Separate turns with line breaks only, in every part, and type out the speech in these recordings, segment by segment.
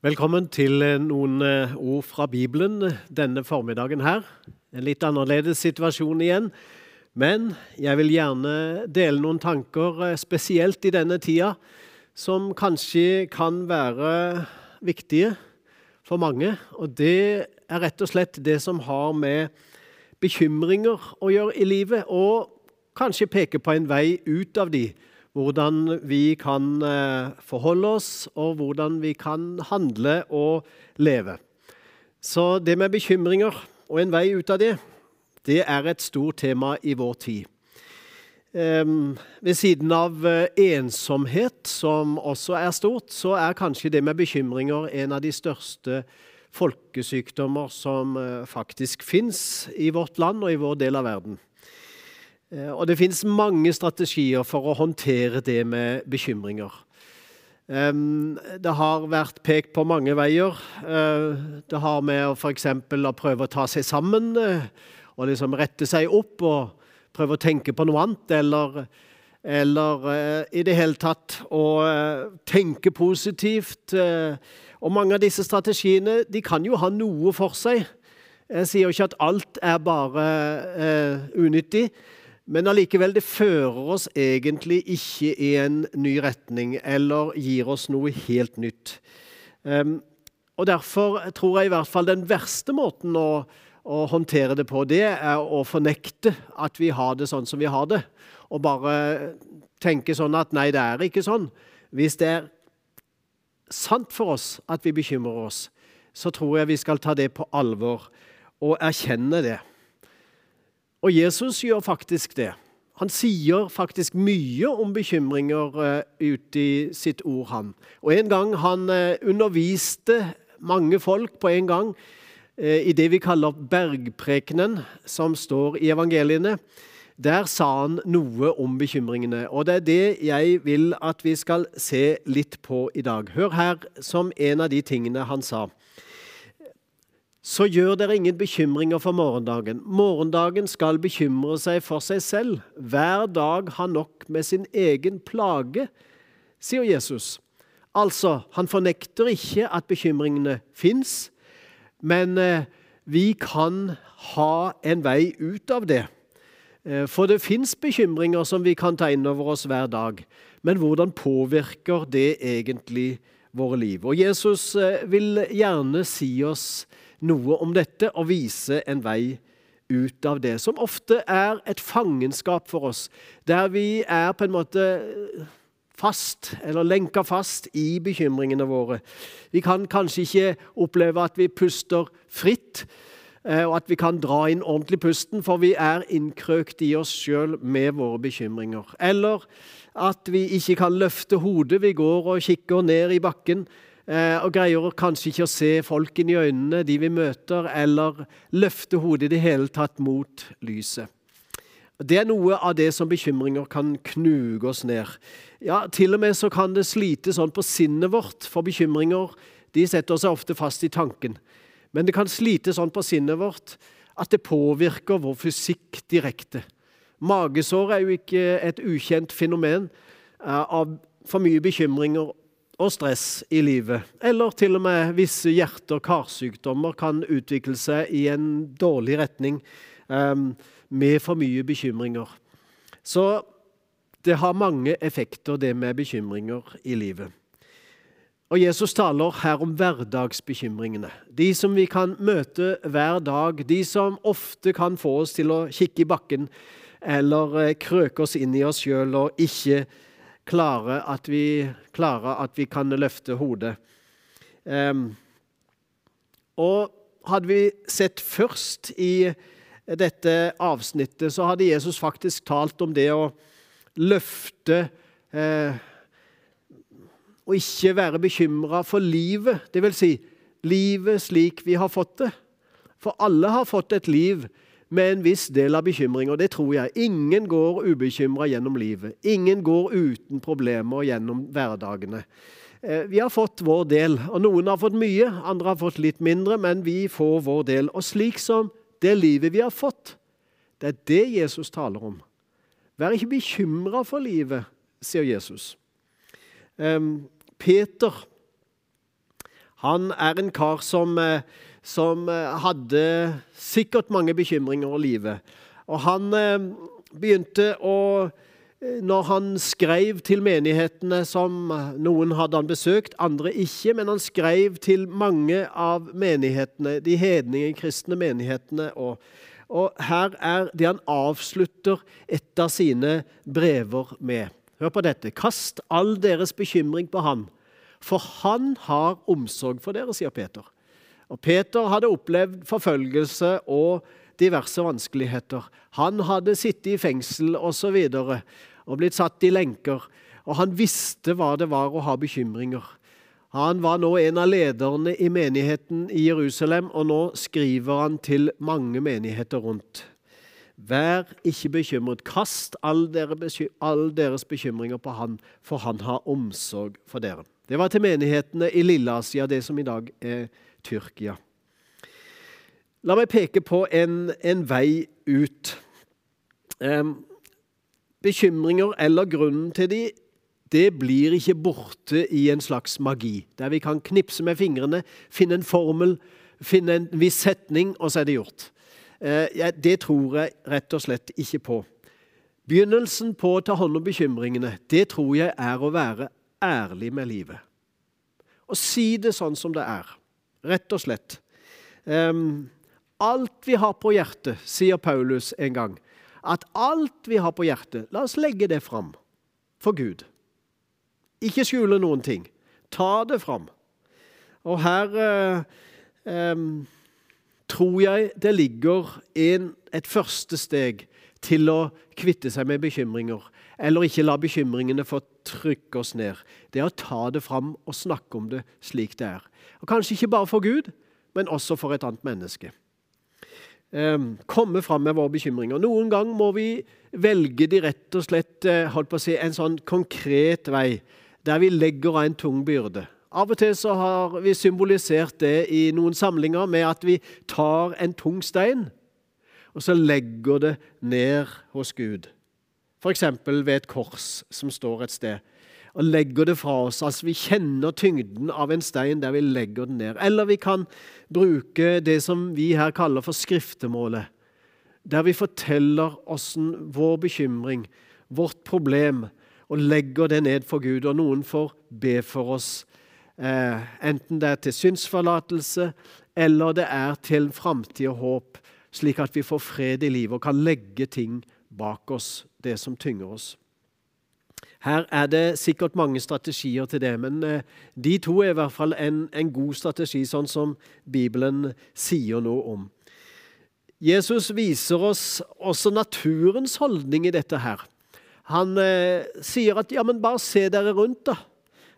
Velkommen til eh, noen eh, ord fra Bibelen denne formiddagen her. En litt annerledes situasjon igjen. Men jeg vil gjerne dele noen tanker, eh, spesielt i denne tida, som kanskje kan være viktige for mange. Og det er rett og slett det som har med bekymringer å gjøre i livet, og kanskje peke på en vei ut av de hvordan vi kan eh, forholde oss, og hvordan vi kan handle og leve. Så det med bekymringer og en vei ut av det, det er et stort tema i vår tid. Um, ved siden av uh, ensomhet, som også er stort, så er kanskje det med bekymringer en av de største folkesykdommer som uh, faktisk fins i vårt land og i vår del av verden. Eh, og det finnes mange strategier for å håndtere det med bekymringer. Det har vært pekt på mange veier. Eh, det har med f.eks. å prøve å ta seg sammen eh, og liksom rette seg opp og prøve å tenke på noe annet, eller, eller i det hele tatt å tenke positivt. Og mange av disse strategiene de kan jo ha noe for seg. Jeg sier jo ikke at alt er bare unyttig. Men allikevel, det fører oss egentlig ikke i en ny retning eller gir oss noe helt nytt. Um, og Derfor tror jeg i hvert fall den verste måten å, å, håndtere det på, det er å fornekte at vi har det sånn som vi har det. Og bare tenke sånn at nei, det er ikke sånn. Hvis det er sant for oss at vi bekymrer oss, så tror jeg vi skal ta det på alvor og erkjenne det. Og Jesus gjør faktisk det. Han sier faktisk mye om bekymringer uh, ut i sitt ord, han. Og En gang han uh, underviste mange folk på en gang uh, i det vi kaller bergprekenen, som står i evangeliene. Der sa han noe om bekymringene, og det er det jeg vil at vi skal se litt på i dag. Hør her som en av de tingene han sa. Så gjør dere ingen bekymringer for morgendagen. Morgendagen skal bekymre seg for seg selv. Hver dag har nok med sin egen plage, sier Jesus. Altså, han fornekter ikke at bekymringene fins, men eh, vi kan ha en vei ut av det. Eh, for det fins bekymringer som vi kan ta inn over oss hver dag. Men hvordan påvirker det egentlig våre liv? Og Jesus eh, vil gjerne si oss noe om dette og vise en vei ut av det, som ofte er et fangenskap for oss, der vi er på en måte fast, eller lenka fast i bekymringene våre. Vi kan kanskje ikke oppleve at vi puster fritt, eh, og at vi kan dra inn ordentlig pusten, for vi er innkrøkt i oss sjøl med våre bekymringer. Eller at vi ikke kan løfte hodet. Vi går og kikker ned i bakken Eh, og greier kanskje ikke å se folkene i øynene, de vi møter, eller løfte hodet i det hele tatt mot lyset. Det er noe av det som bekymringer kan knuge oss ned. Ja, Til og med så kan det slite sånn på sinnet vårt, for bekymringer de setter seg ofte fast i tanken. Men det kan slite sånn på sinnet vårt at det påvirker vår fysikk direkte. Magesår er jo ikke et ukjent fenomen eh, av for mye bekymringer og stress i livet, eller til og med visse hjerte- og karsykdommer kan utvikle seg i en dårlig retning um, med for mye bekymringer. Så det har mange effekter, det med bekymringer i livet. Og Jesus taler her om hverdagsbekymringene. De som vi kan møte hver dag. De som ofte kan få oss til å kikke i bakken eller eh, krøke oss inn i oss sjøl og ikke klare at vi, klare at vi kan løfte hodet. Um, og hadde vi sett først i dette avsnittet, så hadde Jesus faktisk talt om det å løfte eh, Og ikke være bekymra for livet, vil si livet slik vi har fått det. For alle har fått et liv med en viss del av bekymring, og det tror jeg. Ingen går ubekymra gjennom livet. Ingen går uten problemer gjennom hverdagene. Eh, vi har fått vår del, og noen har fått mye, andre har fått litt mindre, men vi får vår del. Og slik som det livet vi har fått, det er det Jesus taler om. Vær ikke bekymra for livet, sier Jesus. Peter Han er en kar som, eh, som eh, hadde sikkert mange bekymringer i livet. Og han begynte å når han skrev til menighetene som noen hadde han besøkt, andre ikke, men han skrev til mange av menighetene, de hedninge kristne menighetene. Og, og her er det han avslutter et av sine brever med. Hør på dette. Kast all deres bekymring på ham, for han har omsorg for dere, sier Peter. Og Peter hadde opplevd forfølgelse og diverse vanskeligheter. Han hadde sittet i fengsel osv og blitt satt i lenker. Og han visste hva det var å ha bekymringer. Han var nå en av lederne i menigheten i Jerusalem, og nå skriver han til mange menigheter rundt. Vær ikke bekymret. Kast all, deres bekymringer på han, for han har omsorg for dere. Det var til menighetene i Lilleasia, det som i dag er Tyrkia. La meg peke på en, en vei ut. Um, bekymringer eller grunnen til de, det blir ikke borte i en slags magi, der vi kan knipse med fingrene, finne en formel, finne en viss setning, og så er det gjort. Eh, det tror jeg rett og slett ikke på. Begynnelsen på å ta hånd om bekymringene, det tror jeg er å være ærlig med livet. Og si det sånn som det er. Rett og slett. Um, alt vi har på hjertet, sier Paulus en gang, at alt vi har på hjertet, la oss legge det fram for Gud. Ikke skjule noen ting. Ta det fram. Og her eh, eh, tror jeg det ligger en, et første steg til å kvitte seg med bekymringer, eller ikke la bekymringene få trykke oss ned. Det er å ta det fram og snakke om det slik det er. Og Kanskje ikke bare for Gud, men også for et annet menneske. Ehm, komme fram med våre bekymringer. Noen gang må vi velge de rett og slett eh, holdt på å si, en sånn konkret vei, der vi legger av en tung byrde. Av og til så har vi symbolisert det i noen samlinger med at vi tar en tung stein, og så legger det ned hos Gud. F.eks. ved et kors som står et sted og legger det fra oss. Altså Vi kjenner tyngden av en stein der vi legger den ned. Eller vi kan bruke det som vi her kaller for skriftemålet. Der vi forteller åssen vår bekymring, vårt problem, og legger det ned for Gud. Og noen får be for oss, eh, enten det er til synsforlatelse eller det er til framtid og håp, slik at vi får fred i livet og kan legge ting bak oss, det som tynger oss. Her er det sikkert mange strategier til det, men eh, de to er i hvert fall en, en god strategi, sånn som Bibelen sier noe om. Jesus viser oss også naturens holdning i dette her. Han eh, sier at ja, men bare se dere rundt, da.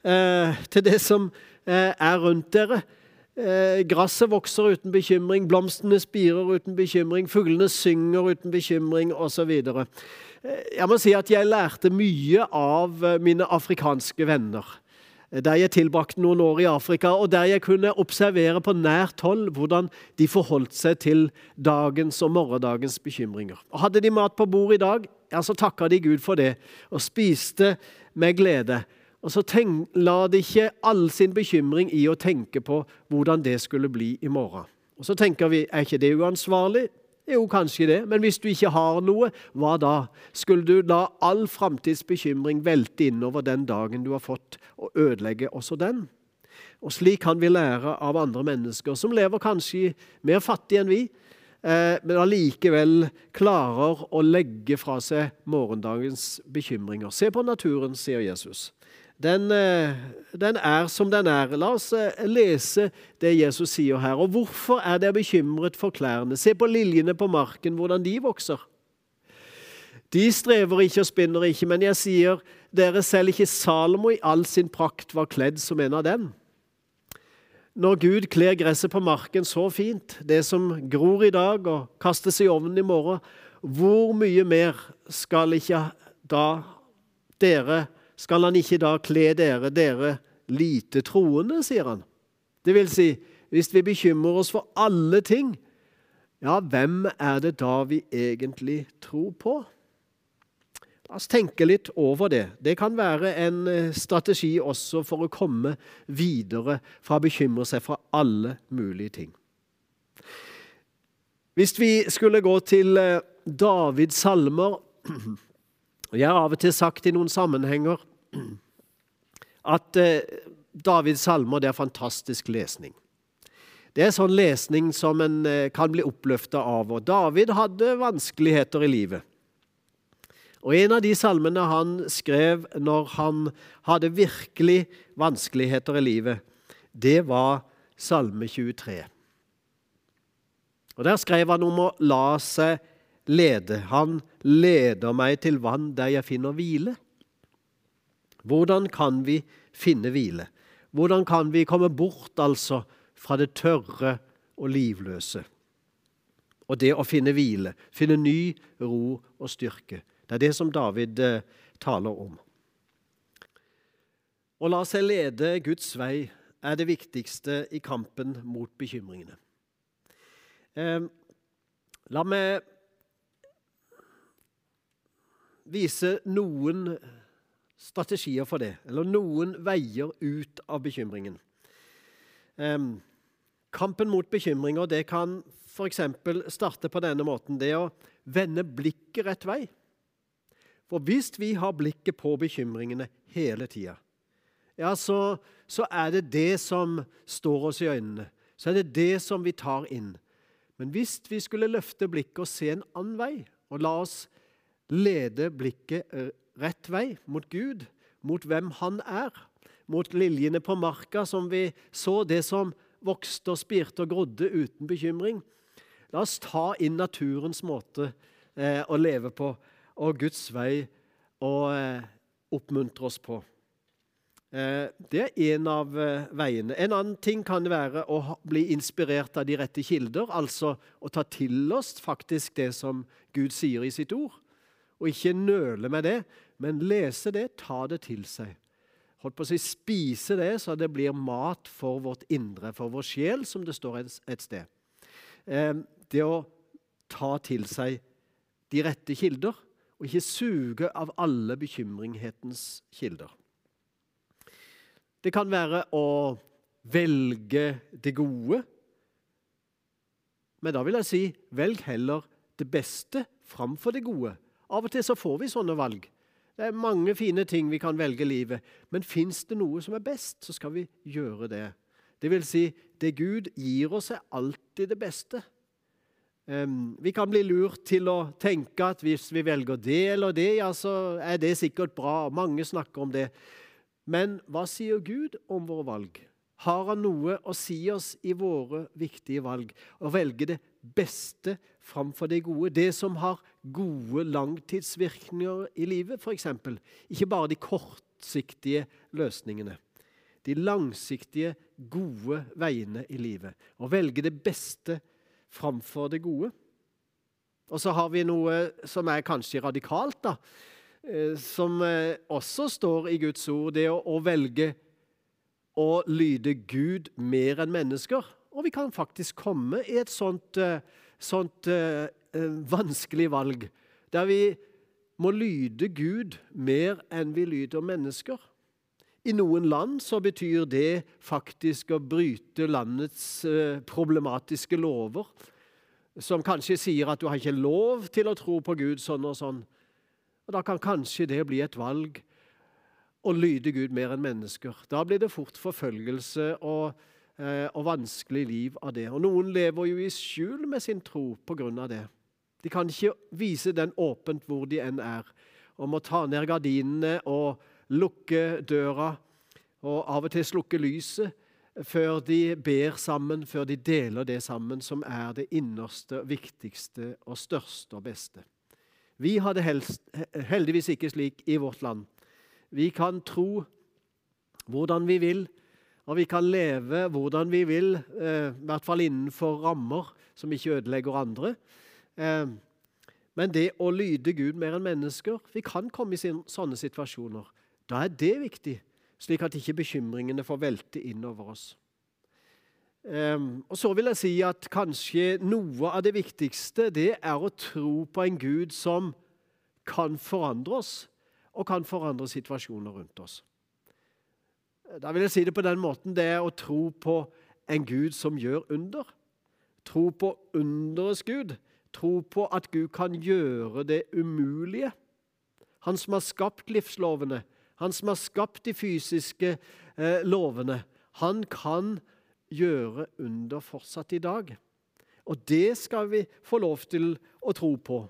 Eh, til det som eh, er rundt dere. Eh, gresset vokser uten bekymring, blomstene spirer uten bekymring, fuglene synger uten bekymring osv. Eh, jeg må si at jeg lærte mye av eh, mine afrikanske venner. Eh, der jeg tilbrakte noen år i Afrika, og der jeg kunne observere på nært hold hvordan de forholdt seg til dagens og morgendagens bekymringer. Og Hadde de mat på bordet i dag, ja, så takka de Gud for det og spiste med glede. Og så tenk, la de ikke all sin bekymring i å tenke på hvordan det skulle bli i morgen. Og Så tenker vi er ikke det uansvarlig? Jo, kanskje det, men hvis du ikke har noe, hva da? Skulle du la all framtidsbekymring velte innover den dagen du har fått, og ødelegge også den? Og slik kan vi lære av andre mennesker som lever kanskje mer fattig enn vi, eh, men allikevel klarer å legge fra seg morgendagens bekymringer. Se på naturen, sier Jesus den, eh, den, er som den er. La oss eh, lese det Jesus sier her. Og hvorfor er dere bekymret for klærne? Se på liljene på marken, hvordan de vokser. De strever ikke og spinner ikke, men jeg sier dere selv ikke Salomo i all sin prakt var kledd som en av dem. Når Gud kler gresset på marken så fint, det som gror i dag og kastes i ovnen i morgen, hvor mye mer skal ikke da dere skal han ikke da kle dere, dere lite troende, sier han. Det vil si, hvis vi bekymrer oss for alle ting, ja, hvem er det da vi egentlig tror på? La oss tenke litt over det. Det kan være en eh, strategi også for å komme videre fra å bekymre seg for alle mulige ting. Hvis vi skulle gå til eh, Davids salmer Jeg har av og til sagt i noen sammenhenger at eh, Davids salmer er fantastisk lesning. Det er sånn lesning som en kan bli oppløfta av. Og David hadde vanskeligheter i livet. Og En av de salmene han skrev når han hadde virkelig vanskeligheter i livet, det var Salme 23. Og Der skrev han om å la seg lede. Han leder meg til vann der jeg finner hvile. Hvordan kan vi finne hvile? Hvordan kan vi komme bort altså fra det tørre og livløse? Og det å finne hvile, finne ny ro og styrke. Det er det som David eh, taler om. Å la seg lede Guds vei er det viktigste i kampen mot bekymringene. Eh, la meg vise noen strategier for det, eller noen veier ut av bekymringen. Um, kampen mot bekymringer det kan f.eks. starte på denne måten. Det å vende blikket rett vei. For hvis vi har blikket på bekymringene hele tida, ja, så, så, er det det som står oss i øynene. Så er det det som vi tar inn. Men hvis vi skulle løfte blikket og se en annen vei, og la oss lede blikket eh, rett vei, mot Gud, mot hvem Han er, mot liljene på marka som vi så, det som vokste og spirte og grodde uten bekymring. La oss ta inn naturens måte eh, å leve på og Guds vei å eh, oppmuntre oss på. Eh, det er en av eh, veiene. En annen ting kan være å bli inspirert av de rette kilder, altså å ta til oss faktisk det som Gud sier i sitt ord. Og ikke nøle med det, men lese det, ta det til seg. Holdt på å si Spise det så det blir mat for vårt indre, for vår sjel, som det står et sted. Det å ta til seg de rette kilder og ikke suge av alle bekymringhetens kilder. Det kan være å velge det gode, men da vil jeg si velg heller det beste framfor det gode. Av og til så får vi sånne valg. Det er mange fine ting vi kan velge i livet, men fins det noe som er best, så skal vi gjøre det. Det vil si, det Gud gir oss, er alltid det beste. Vi kan bli lurt til å tenke at hvis vi velger det eller det, ja, så er det sikkert bra. Mange snakker om det. Men hva sier Gud om våre valg? Har han noe å si oss i våre viktige valg? Å velge det beste framfor det gode. Det som har gode langtidsvirkninger i livet, f.eks. Ikke bare de kortsiktige løsningene. De langsiktige, gode veiene i livet. Å velge det beste framfor det gode. Og så har vi noe som er kanskje radikalt, da, eh, som eh, også står i Guds ord. Det å, å velge å lyde Gud mer enn mennesker. Og vi kan faktisk komme i et sånt, eh, sånt uh, vanskelig valg, der vi må lyde Gud mer enn vi lyder mennesker. I noen land så betyr det faktisk å bryte landets uh, problematiske lover, som kanskje sier at du har ikke lov til å tro på Gud sånn og sånn. Og Da kan kanskje det bli et valg å lyde Gud mer enn mennesker. Da blir det fort forfølgelse og, og vanskelig liv av det. Og Noen lever jo i skjul med sin tro av det. De kan ikke vise den åpent hvor de enn er, og må ta ned gardinene og lukke døra og av og til slukke lyset før de ber sammen, før de deler det sammen som er det innerste, viktigste og største og beste. Vi har det heldigvis ikke slik i vårt land. Vi kan tro hvordan vi vil, og vi kan leve hvordan vi vil, eh, i hvert fall innenfor rammer som ikke ødelegger andre. Eh, men det å lyde Gud mer enn mennesker Vi kan komme i sånne situasjoner. Da er det viktig, slik at ikke bekymringene får velte inn over oss. Um, og så vil jeg si at kanskje noe av det viktigste det er å tro på en Gud som kan forandre oss og kan forandre situasjoner rundt oss. Da vil jeg si det på den måten det er å tro på en Gud som gjør under. Tro på underets Gud. Tro på at Gud kan gjøre det umulige. Han som har skapt livslovene, han som har skapt de fysiske eh, lovene. Han kan gjøre under fortsatt i dag. Og det skal vi få lov til å tro på.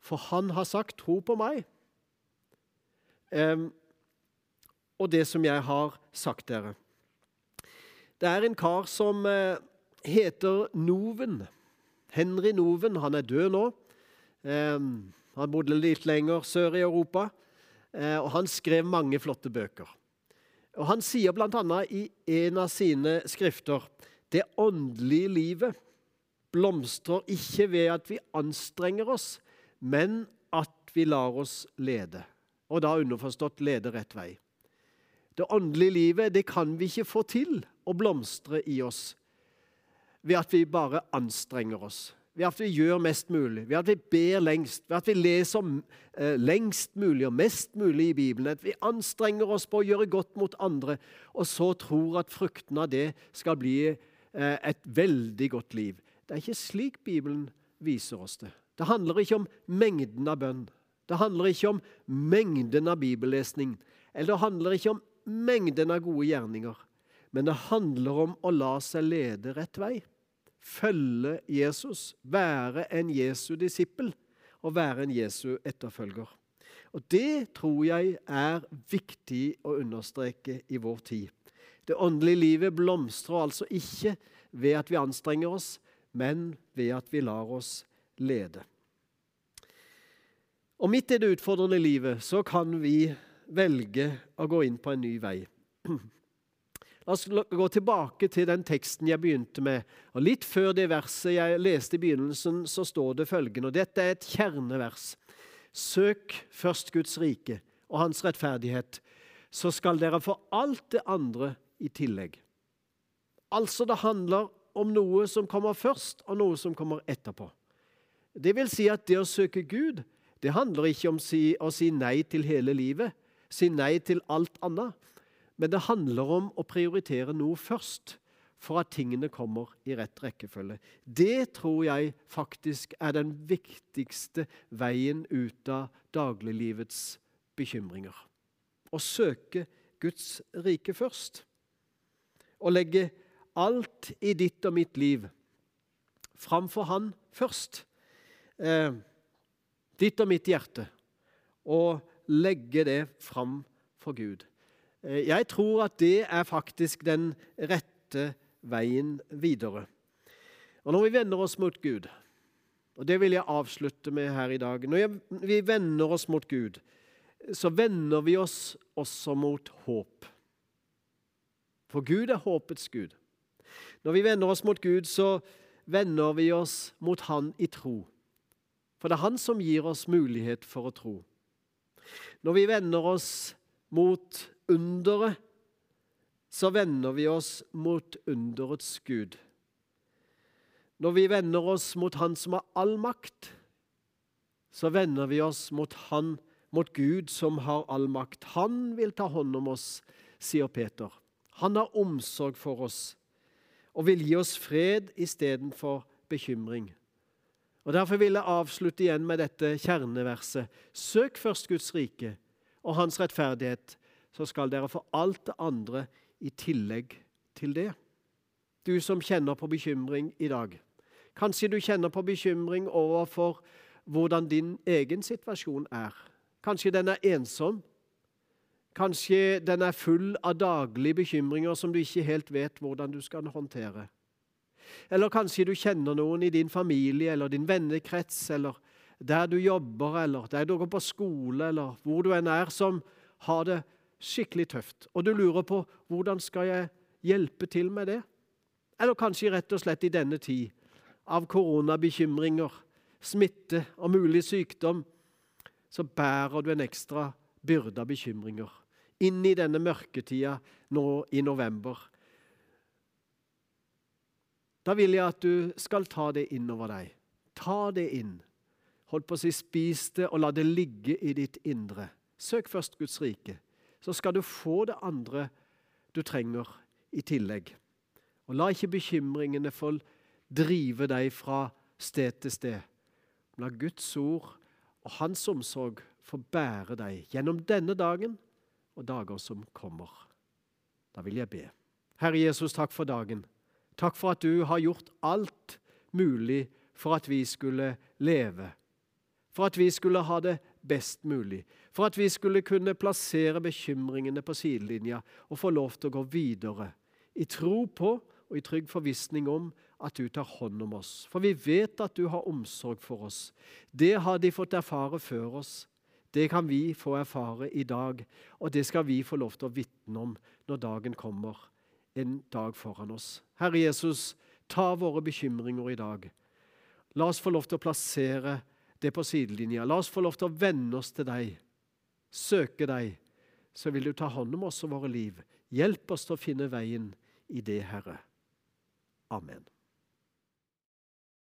For han har sagt 'tro på meg'. Um, og det som jeg har sagt dere. Det er en kar som uh, heter Noven. Henry Noven. Han er død nå. Um, han bodde litt lenger sør i Europa, uh, og han skrev mange flotte bøker. Og Han sier bl.a. i en av sine skrifter det åndelige livet blomstrer ikke ved at vi anstrenger oss, men at vi lar oss lede. Og da underforstått lede rett vei. Det åndelige livet det kan vi ikke få til å blomstre i oss ved at vi bare anstrenger oss. Ved at vi gjør mest mulig, ved at vi ber lengst, ved at vi leser eh, lengst mulig og mest mulig i Bibelen. At vi anstrenger oss på å gjøre godt mot andre, og så tror at frukten av det skal bli eh, et veldig godt liv. Det er ikke slik Bibelen viser oss det. Det handler ikke om mengden av bønn. Det handler ikke om mengden av bibellesning. Eller det handler ikke om mengden av gode gjerninger. Men det handler om å la seg lede rett vei. Følge Jesus, være en Jesu disippel og være en Jesu etterfølger. Og Det tror jeg er viktig å understreke i vår tid. Det åndelige livet blomstrer altså ikke ved at vi anstrenger oss, men ved at vi lar oss lede. Og midt i det utfordrende livet så kan vi velge å gå inn på en ny vei. La oss gå tilbake til den teksten jeg begynte med. Og Litt før det verset jeg leste i begynnelsen, så står det følgende, og dette er et kjernevers. Søk først Guds rike og hans rettferdighet, så skal dere få alt det andre i tillegg. Altså, det handler om noe som kommer først, og noe som kommer etterpå. Det vil si at det å søke Gud, det handler ikke om å si nei til hele livet, si nei til alt annet. Men det handler om å prioritere noe først, for at tingene kommer i rett rekkefølge. Det tror jeg faktisk er den viktigste veien ut av dagliglivets bekymringer. Å søke Guds rike først. Å legge alt i ditt og mitt liv framfor Han først eh, ditt og mitt hjerte og legge det fram for Gud. Eh, jeg tror at det er faktisk den rette veien videre. Og Når vi vender oss mot Gud, og det vil jeg avslutte med her i dag Når vi vender oss mot Gud, så vender vi oss også mot håp. For Gud er håpets Gud. Når vi vender oss mot Gud, så vender vi oss mot Han i tro. For det er Han som gir oss mulighet for å tro. Når vi vender oss mot underet, så vender vi oss mot underets Gud. Når vi vender oss mot Han som har all makt, så vender vi oss mot Han, mot Gud som har all makt. Han vil ta hånd om oss, sier Peter. Han har omsorg for oss og vil gi oss fred istedenfor bekymring. Og Derfor vil jeg avslutte igjen med dette kjerneverset. Søk først Guds rike og Hans rettferdighet, så skal dere få alt det andre i tillegg til det. Du som kjenner på bekymring i dag. Kanskje du kjenner på bekymring overfor hvordan din egen situasjon er. Kanskje den er ensom. Kanskje den er full av daglige bekymringer som du ikke helt vet hvordan du skal håndtere. Eller kanskje du kjenner noen i din familie eller din vennekrets, eller der du jobber, eller der du går på skole, eller hvor du enn er, som har det skikkelig tøft. Og du lurer på hvordan skal jeg hjelpe til med det? Eller kanskje rett og slett i denne tid av koronabekymringer, smitte og mulig sykdom, så bærer du en ekstra byrde av bekymringer inn i denne mørketida nå i november. Da vil jeg at du skal ta det innover deg. Ta det inn. Hold på å si spis det, og la det ligge i ditt indre. Søk først Guds rike, så skal du få det andre du trenger i tillegg. Og la ikke bekymringene få drive deg fra sted til sted. La Guds ord og Hans omsorg få bære deg gjennom denne dagen og dager som kommer. Da vil jeg be. Herre Jesus, takk for dagen. Takk for at du har gjort alt mulig for at vi skulle leve. For at vi skulle ha det best mulig. For at vi skulle kunne plassere bekymringene på sidelinja og få lov til å gå videre. I tro på og i trygg forvissning om at du tar hånd om oss. For vi vet at du har omsorg for oss. Det har de fått erfare før oss. Det kan vi få erfare i dag, og det skal vi få lov til å vitne om når dagen kommer. En dag foran oss. Herre Jesus, ta våre bekymringer i dag. La oss få lov til å plassere det på sidelinja. La oss få lov til å venne oss til deg, søke deg. Så vil du ta hånd om oss og våre liv. Hjelp oss til å finne veien i det, Herre. Amen.